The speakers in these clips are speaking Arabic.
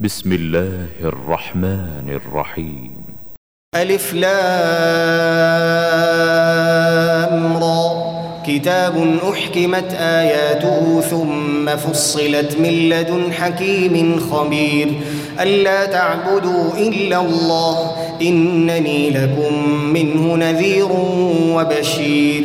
بسم الله الرحمن الرحيم. ألف لام را. كتاب أحكمت آياته ثم فصلت من لدن حكيم خبير. ألا تعبدوا إلا الله إنني لكم منه نذير وبشير.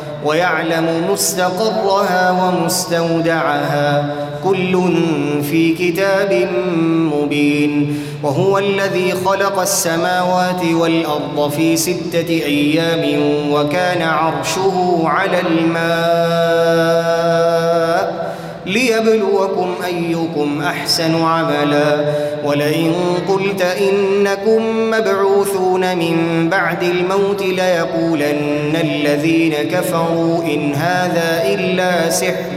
ويعلم مستقرها ومستودعها. كل في كتاب مبين. وهو الذي خلق السماوات والأرض في ستة أيام وكان عرشه على الماء. ليبلوكم أيكم أحسن عملا. ولئن قلت إنكم مبعوثون من بعد الموت ليقولن الذين كفروا إن هذا إلا سحر.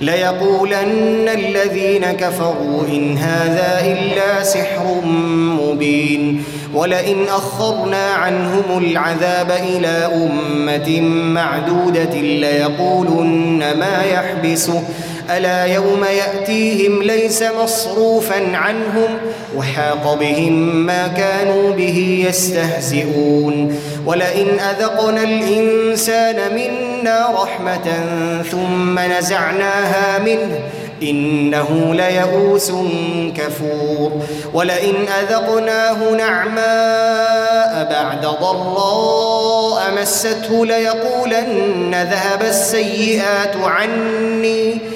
ليقولن الذين كفروا إن هذا إلا سحر مبين. ولئن أخرنا عنهم العذاب إلى أمة معدودة ليقولن ما يحبسه. ألا يوم يأتيهم ليس مصروفا عنهم وحاق بهم ما كانوا به يستهزئون. ولئن أذقنا الإنسان منا رحمة ثم نزعناها منه إنه ليئوس كفور. ولئن أذقناه نعماء بعد ضراء مسته ليقولن ذهب السيئات عني.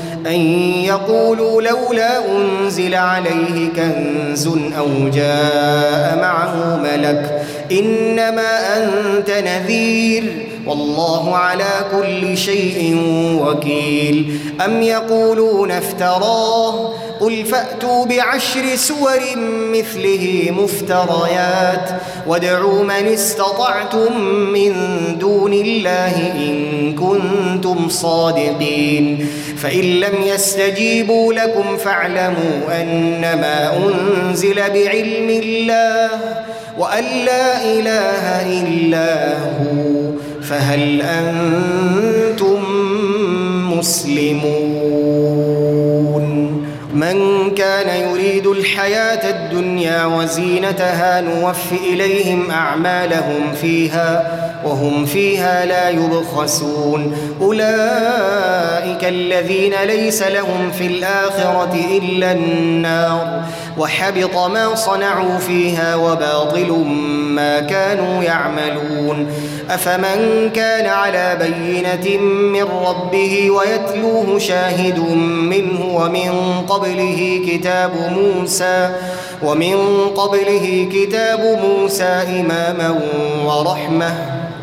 أن يقولوا لولا أنزل عليه كنز أو جاء معه ملك إنما أنت نذير والله على كل شيء وكيل. أم يقولون افتراه؟ قل فأتوا بعشر سور مثله مفتريات. وادعوا من استطعتم من دون الله إن كنتم صادقين. فإن لم يستجيبوا لكم فاعلموا أنما أنزل بعلم الله وأن لا إله إلا هو. فهل أنتم مسلمون؟ من كان يريد الحياة الدنيا وزينتها نوف إليهم أعمالهم فيها وهم فيها لا يبخسون. أولئك الذين ليس لهم في الآخرة إلا النار. وحبط ما صنعوا فيها وباطل ما كانوا يعملون. أفمن كان على بينة من ربه ويتلوه شاهد منه ومن قبله كتاب موسى ومن قبله كتاب موسى إماما ورحمة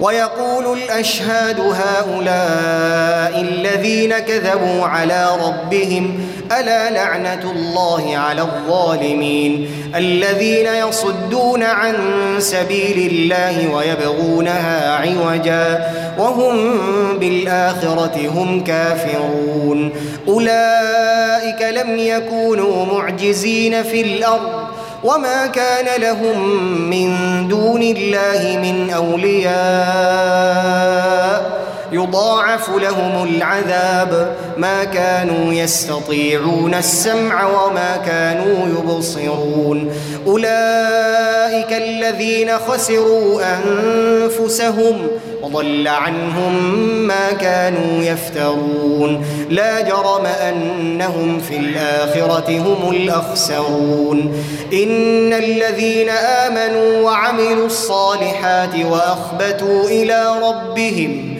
ويقول الأشهاد هؤلاء الذين كذبوا على ربهم ألا لعنة الله على الظالمين؟ الذين يصدون عن سبيل الله ويبغونها عوجا وهم بالآخرة هم كافرون. أولئك لم يكونوا معجزين في الأرض وما كان لهم من دون الله من أولياء يضاعف لهم العذاب. ما كانوا يستطيعون السمع وما كانوا يبصرون. أولئك الذين خسروا أنفسهم وضل عنهم ما كانوا يفترون. لا جرم أنهم في الآخرة هم الأخسرون. إن الذين آمنوا وعملوا الصالحات وأخبتوا إلى ربهم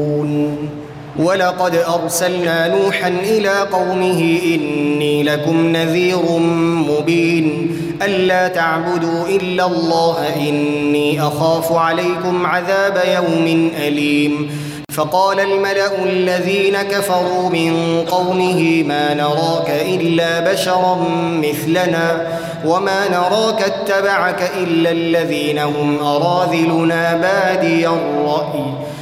ولقد أرسلنا نوحا إلى قومه إني لكم نذير مبين ألا تعبدوا إلا الله إني أخاف عليكم عذاب يوم أليم فقال الملأ الذين كفروا من قومه ما نراك إلا بشرا مثلنا وما نراك اتبعك إلا الذين هم أراذلنا بادي الرأي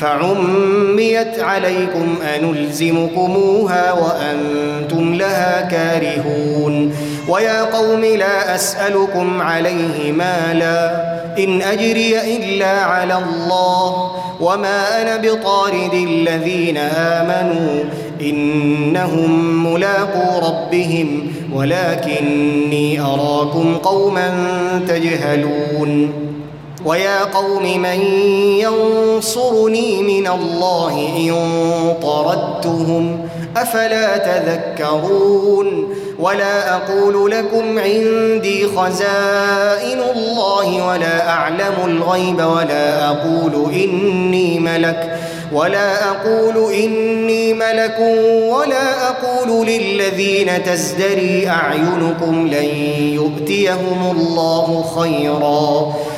فعميت عليكم أنلزمكموها وأنتم لها كارهون ويا قوم لا أسألكم عليه مالا إن أجري إلا على الله وما أنا بطارد الذين آمنوا إنهم ملاقو ربهم ولكني أراكم قوما تجهلون ويا قوم من ينصرني من الله إن طردتهم أفلا تذكرون ولا أقول لكم عندي خزائن الله ولا أعلم الغيب ولا أقول إني ملك ولا أقول إني ملك ولا أقول للذين تزدري أعينكم لن يؤتيهم الله خيرا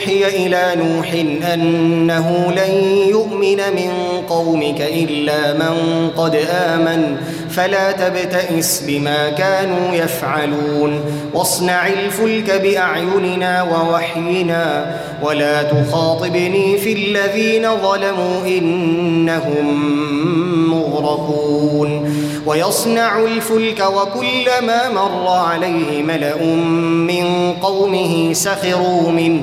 وأوحي إلى نوح أنه لن يؤمن من قومك إلا من قد آمن فلا تبتئس بما كانوا يفعلون. واصنع الفلك بأعيننا ووحينا ولا تخاطبني في الذين ظلموا إنهم مغرقون. ويصنع الفلك وكلما مر عليه ملأ من قومه سخروا منه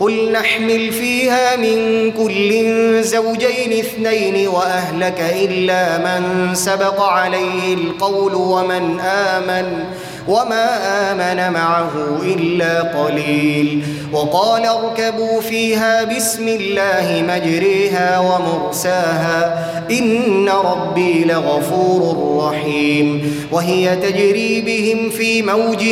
قل نحمل فيها من كل زوجين اثنين وأهلك إلا من سبق عليه القول ومن آمن وما آمن معه إلا قليل وقال اركبوا فيها بسم الله مجريها ومرساها إن ربي لغفور رحيم وهي تجري بهم في موج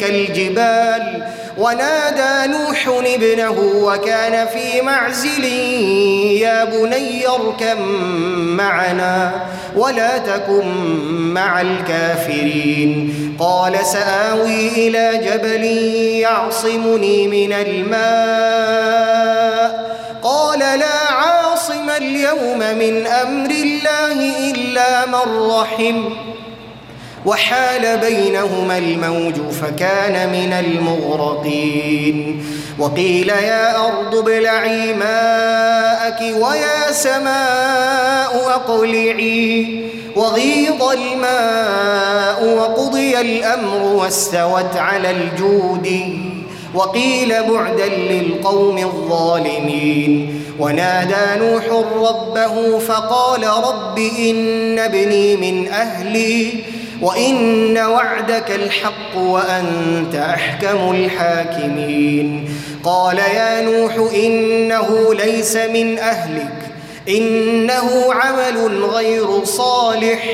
كالجبال ونادى نوح ابنه وكان في معزل يا بني اركب معنا ولا تكن مع الكافرين. قال سآوي إلى جبل يعصمني من الماء. قال لا عاصم اليوم من أمر الله إلا من رحم. وحال بينهما الموج فكان من المغرقين. وقيل يا أرض ابلعي ماءك ويا سماء أقلعي. وغيض الماء وقضي الأمر واستوت على الجود. وقيل بعدا للقوم الظالمين. ونادى نوح ربه فقال رب إن ابني من أهلي. وإن وعدك الحق وأنت أحكم الحاكمين. قال يا نوح إنه ليس من أهلك إنه عمل غير صالح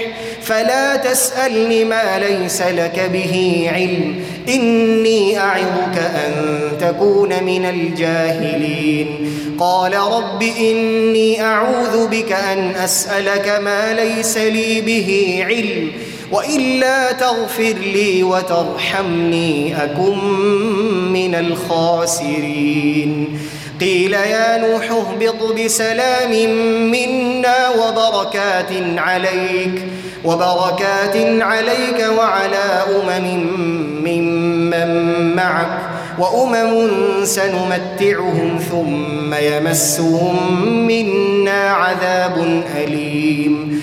فلا تسألني ما ليس لك به علم إني أعظك أن تكون من الجاهلين. قال رب إني أعوذ بك أن أسألك ما ليس لي به علم وإلا تغفر لي وترحمني أكن من الخاسرين. قيل يا نوح اهبط بسلام منا وبركات عليك وبركات عليك وعلى أمم ممن معك وأمم سنمتعهم ثم يمسهم منا عذاب أليم.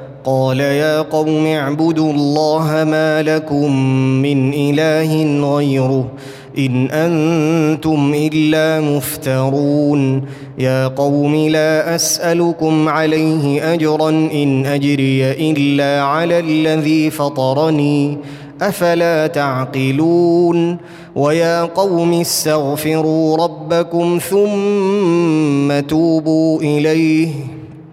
قال يا قوم اعبدوا الله ما لكم من إله غيره إن أنتم إلا مفترون. يا قوم لا أسألكم عليه أجرا إن أجري إلا على الذي فطرني. أفلا تعقلون؟ ويا قوم استغفروا ربكم ثم توبوا إليه.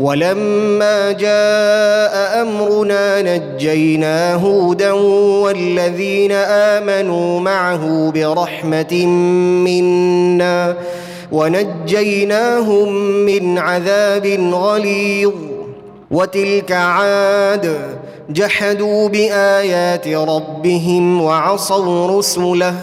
ولما جاء أمرنا نجينا هودا والذين آمنوا معه برحمة منا ونجيناهم من عذاب غليظ. وتلك عاد جحدوا بآيات ربهم وعصوا رسله.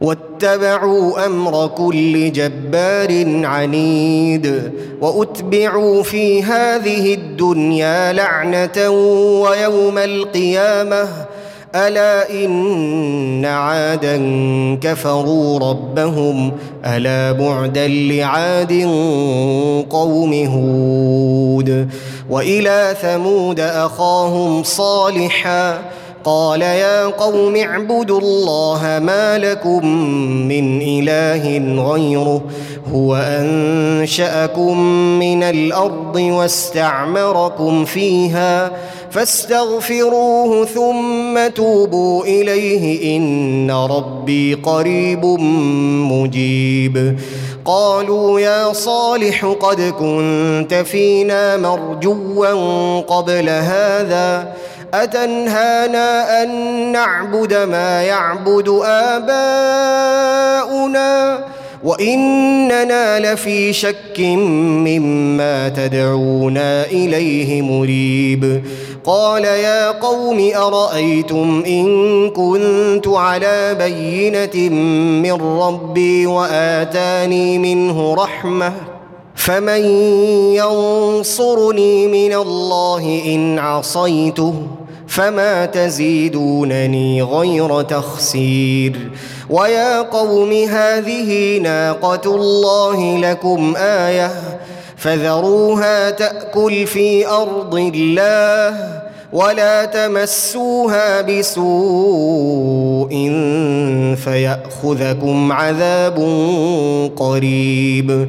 واتبعوا أمر كل جبار عنيد وأتبعوا في هذه الدنيا لعنة ويوم القيامة. ألا إن عادا كفروا ربهم. ألا بعدا لعاد قوم هود. وإلى ثمود أخاهم صالحا. قال يا قوم اعبدوا الله ما لكم من إله غيره هو أنشأكم من الأرض واستعمركم فيها فاستغفروه ثم توبوا إليه إن ربي قريب مجيب. قالوا يا صالح قد كنت فينا مرجوا قبل هذا أتنهانا أن نعبد ما يعبد آباؤنا وإننا لفي شك مما تدعونا إليه مريب. قال يا قوم أرأيتم إن كنت على بينة من ربي وآتاني منه رحمة فمن ينصرني من الله إن عصيته فما تزيدونني غير تخسير. ويا قوم هذه ناقه الله لكم إيه فذروها تاكل في ارض الله ولا تمسوها بسوء فياخذكم عذاب قريب.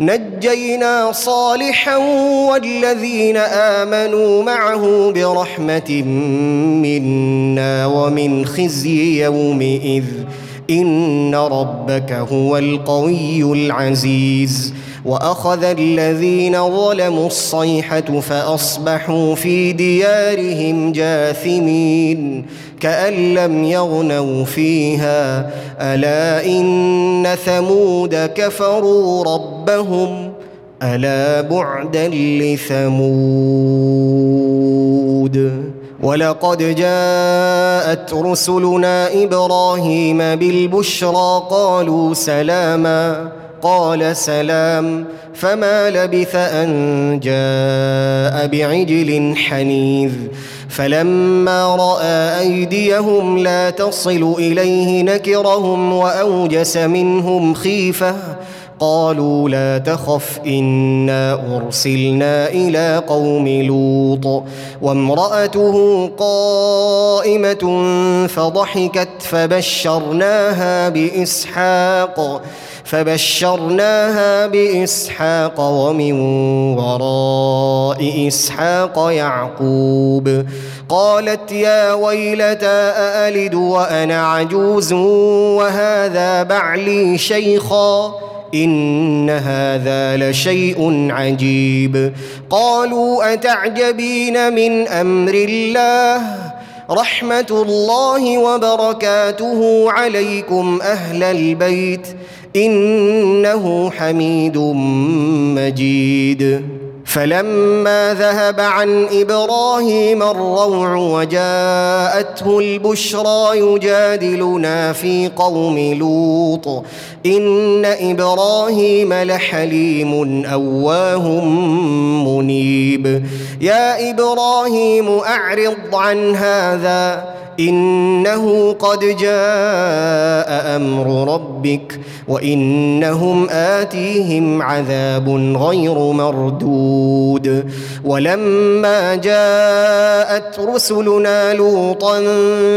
نجينا صالحا والذين آمنوا معه برحمة منا ومن خزي يومئذ. إن ربك هو القوي العزيز. وأخذ الذين ظلموا الصيحة فأصبحوا في ديارهم جاثمين كأن لم يغنوا فيها. ألا إن ثمود كفروا ربهم؟ ألا بعدا لثمود؟ ولقد جاءت رسلنا إبراهيم بالبشرى قالوا سلاما. قال سلام فما لبث أن جاء بعجل حنيذ. فلما رأى أيديهم لا تصل إليه نكرهم وأوجس منهم خيفة. قالوا لا تخف إنا أرسلنا إلى قوم لوط. وامرأته قائمة فضحكت فبشرناها بإسحاق فبشرناها بإسحاق ومن وراء إسحاق يعقوب. قالت يا ويلتى أألد وأنا عجوز وهذا بعلي شيخا؟ إن هذا لشيء عجيب. قالوا أتعجبين من أمر الله؟ رحمة الله وبركاته عليكم أهل البيت. إنه حميد مجيد. فلما ذهب عن إبراهيم الروع وجاءته البشرى يجادلنا في قوم لوط إن إبراهيم لحليم أواه منيب. يا إبراهيم أعرض عن هذا. إنه قد جاء أمر ربك وإنهم آتيهم عذاب غير مردود. ولما جاءت رسلنا لوطا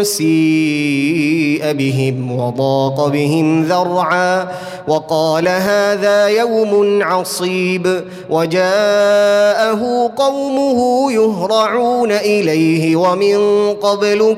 سيء بهم وضاق بهم ذرعا وقال هذا يوم عصيب وجاءه قومه يهرعون إليه ومن قبل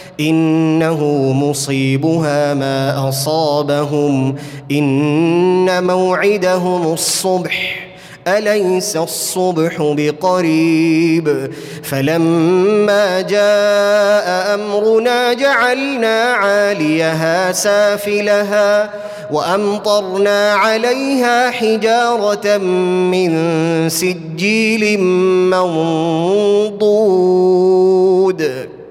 إنه مصيبها ما أصابهم. إن موعدهم الصبح أليس الصبح بقريب؟ فلما جاء أمرنا جعلنا عاليها سافلها وأمطرنا عليها حجارة من سجيل منضود.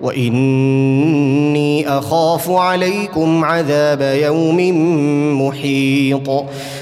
واني اخاف عليكم عذاب يوم محيط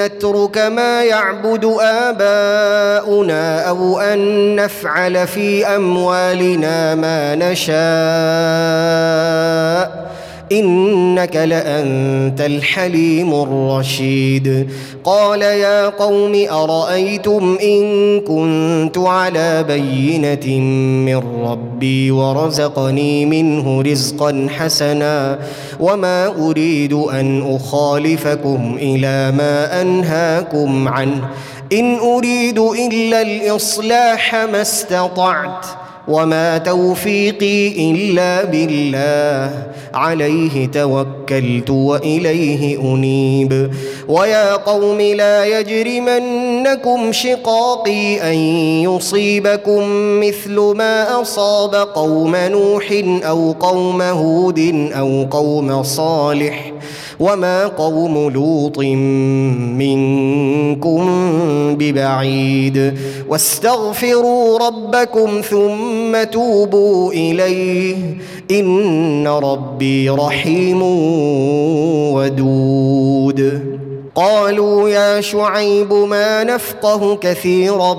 نترك ما يعبد آباؤنا أو أن نفعل في أموالنا ما نشاء. إنك لأنت الحليم الرشيد. قال يا قوم أرأيتم إن كنت على بينة من ربي ورزقني منه رزقا حسنا وما أريد أن أخالفكم إلى ما أنهاكم عنه. إن أريد إلا الإصلاح ما استطعت. وما توفيقي الا بالله. عليه توكلت واليه انيب. ويا قوم لا يجرمنكم شقاقي ان يصيبكم مثل ما اصاب قوم نوح أو قوم هود أو قوم صالح وما قوم لوط منكم ببعيد واستغفروا ربكم ثم توبوا إليه إن ربي رحيم ودود. قالوا يا شعيب ما نفقه كثيرا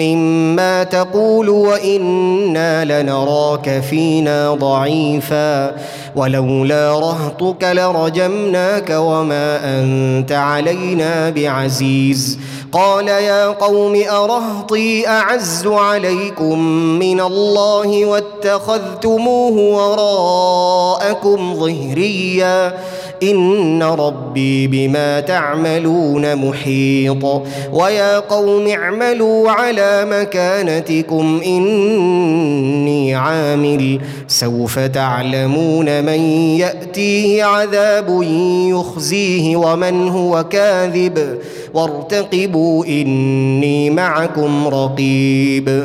مما تقول وإنا لنراك فينا ضعيفا. ولولا رهطك لرجمناك وما أنت علينا بعزيز. قال يا قوم أرهطي أعز عليكم من الله واتخذتموه وراءكم ظهريا. إن ربي بما تعملون محيط. ويا قوم اعملوا على مكانتكم إني عامل. سوف تعلمون من يأتيه عذاب يخزيه ومن هو كاذب. وارتقبوا إني معكم رقيب.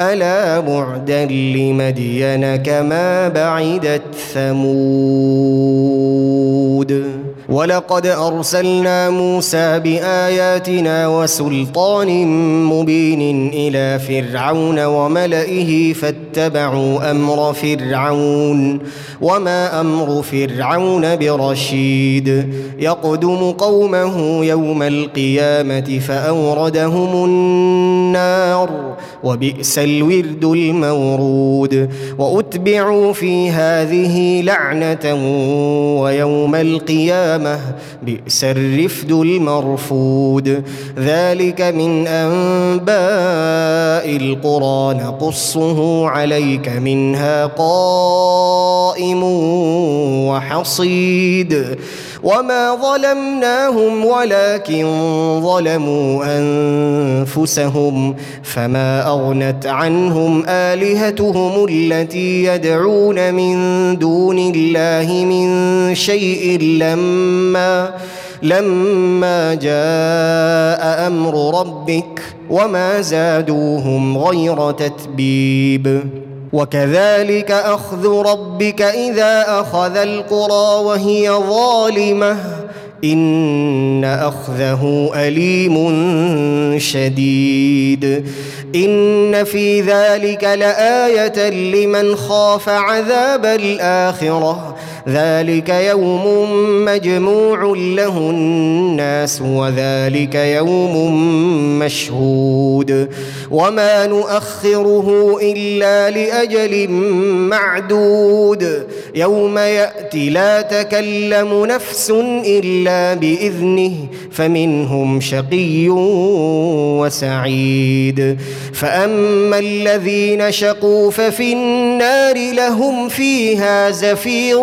ألا بعدا لمدين كما بعدت ثمود ولقد أرسلنا موسى بآياتنا وسلطان مبين إلى فرعون وملئه فاتبعوا أمر فرعون وما أمر فرعون برشيد. يقدم قومه يوم القيامة فأوردهم النار وبئس الورد المورود. وأتبعوا في هذه لعنة ويوم القيامة بئس الرفد المرفود. ذلك من أنباء القرى نقصه عليك منها قائم وحصيد. وما ظلمناهم ولكن ظلموا انفسهم فما اغنت عنهم الهتهم التي يدعون من دون الله من شيء لما لما جاء أمر ربك وما زادوهم غير تتبيب وكذلك أخذ ربك إذا أخذ القرى وهي ظالمة. إن أخذه أليم شديد. إن في ذلك لآية لمن خاف عذاب الآخرة. ذلك يوم مجموع له الناس وذلك يوم مشهود وما نؤخره إلا لأجل معدود يوم يأتي لا تكلم نفس إلا بإذنه فمنهم شقي وسعيد فأما الذين شقوا ففي النار لهم فيها زفير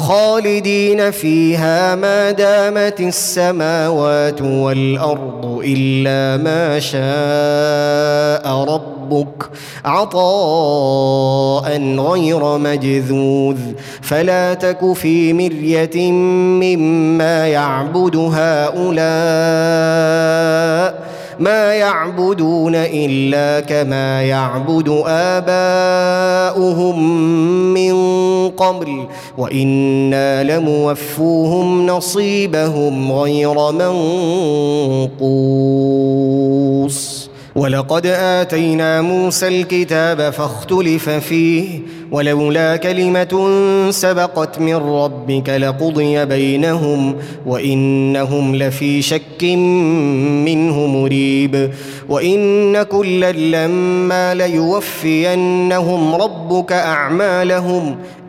خالدين فيها ما دامت السماوات والأرض إلا ما شاء ربك عطاء غير مجذوذ فلا تك في مرية مما يعبد هؤلاء ما يعبدون إلا كما يعبد آباؤهم من قبل وإنا لموفوهم نصيبهم غير منقوص. ولقد آتينا موسى الكتاب فاختلف فيه ولولا كلمة سبقت من ربك لقضي بينهم وإنهم لفي شك منه مريب وإن كلا لما ليوفينهم ربك أعمالهم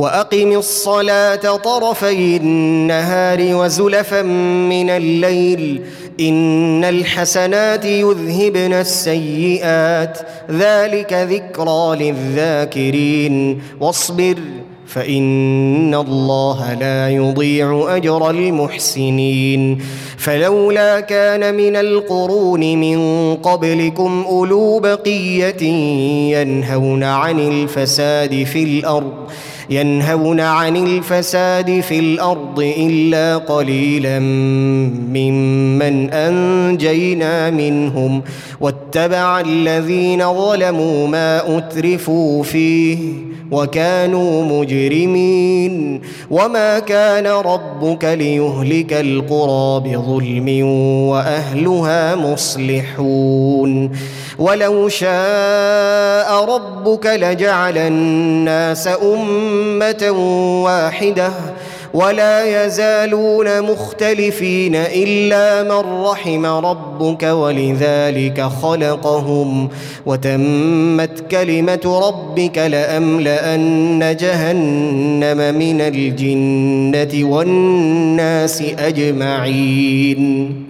وأقم الصلاة طرفي النهار وزلفا من الليل. إن الحسنات يذهبن السيئات. ذلك ذكرى للذاكرين. واصبر فإن الله لا يضيع أجر المحسنين. فلولا كان من القرون من قبلكم أولو بقية ينهون عن الفساد في الأرض. ينهون عن الفساد في الأرض إلا قليلا ممن أنجينا منهم واتبع الذين ظلموا ما أترفوا فيه وكانوا مجرمين وما كان ربك ليهلك القرى بظلم وأهلها مصلحون ولو شاء ربك لجعل الناس أمة واحدة ولا يزالون مختلفين إلا من رحم ربك ولذلك خلقهم وتمت كلمة ربك لأملأن جهنم من الجنة والناس أجمعين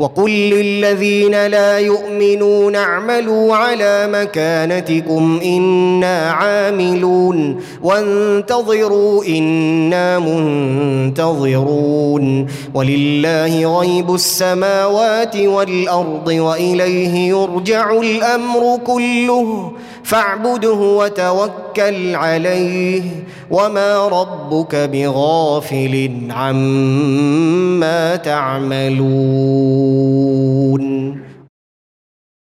وقل للذين لا يؤمنون اعملوا على مكانتكم إنا عاملون وانتظروا إنا منتظرون ولله غيب السماوات والأرض وإليه يرجع الأمر كله فاعبده وتوكل عليه. وما ربك بغافل عما تعملون.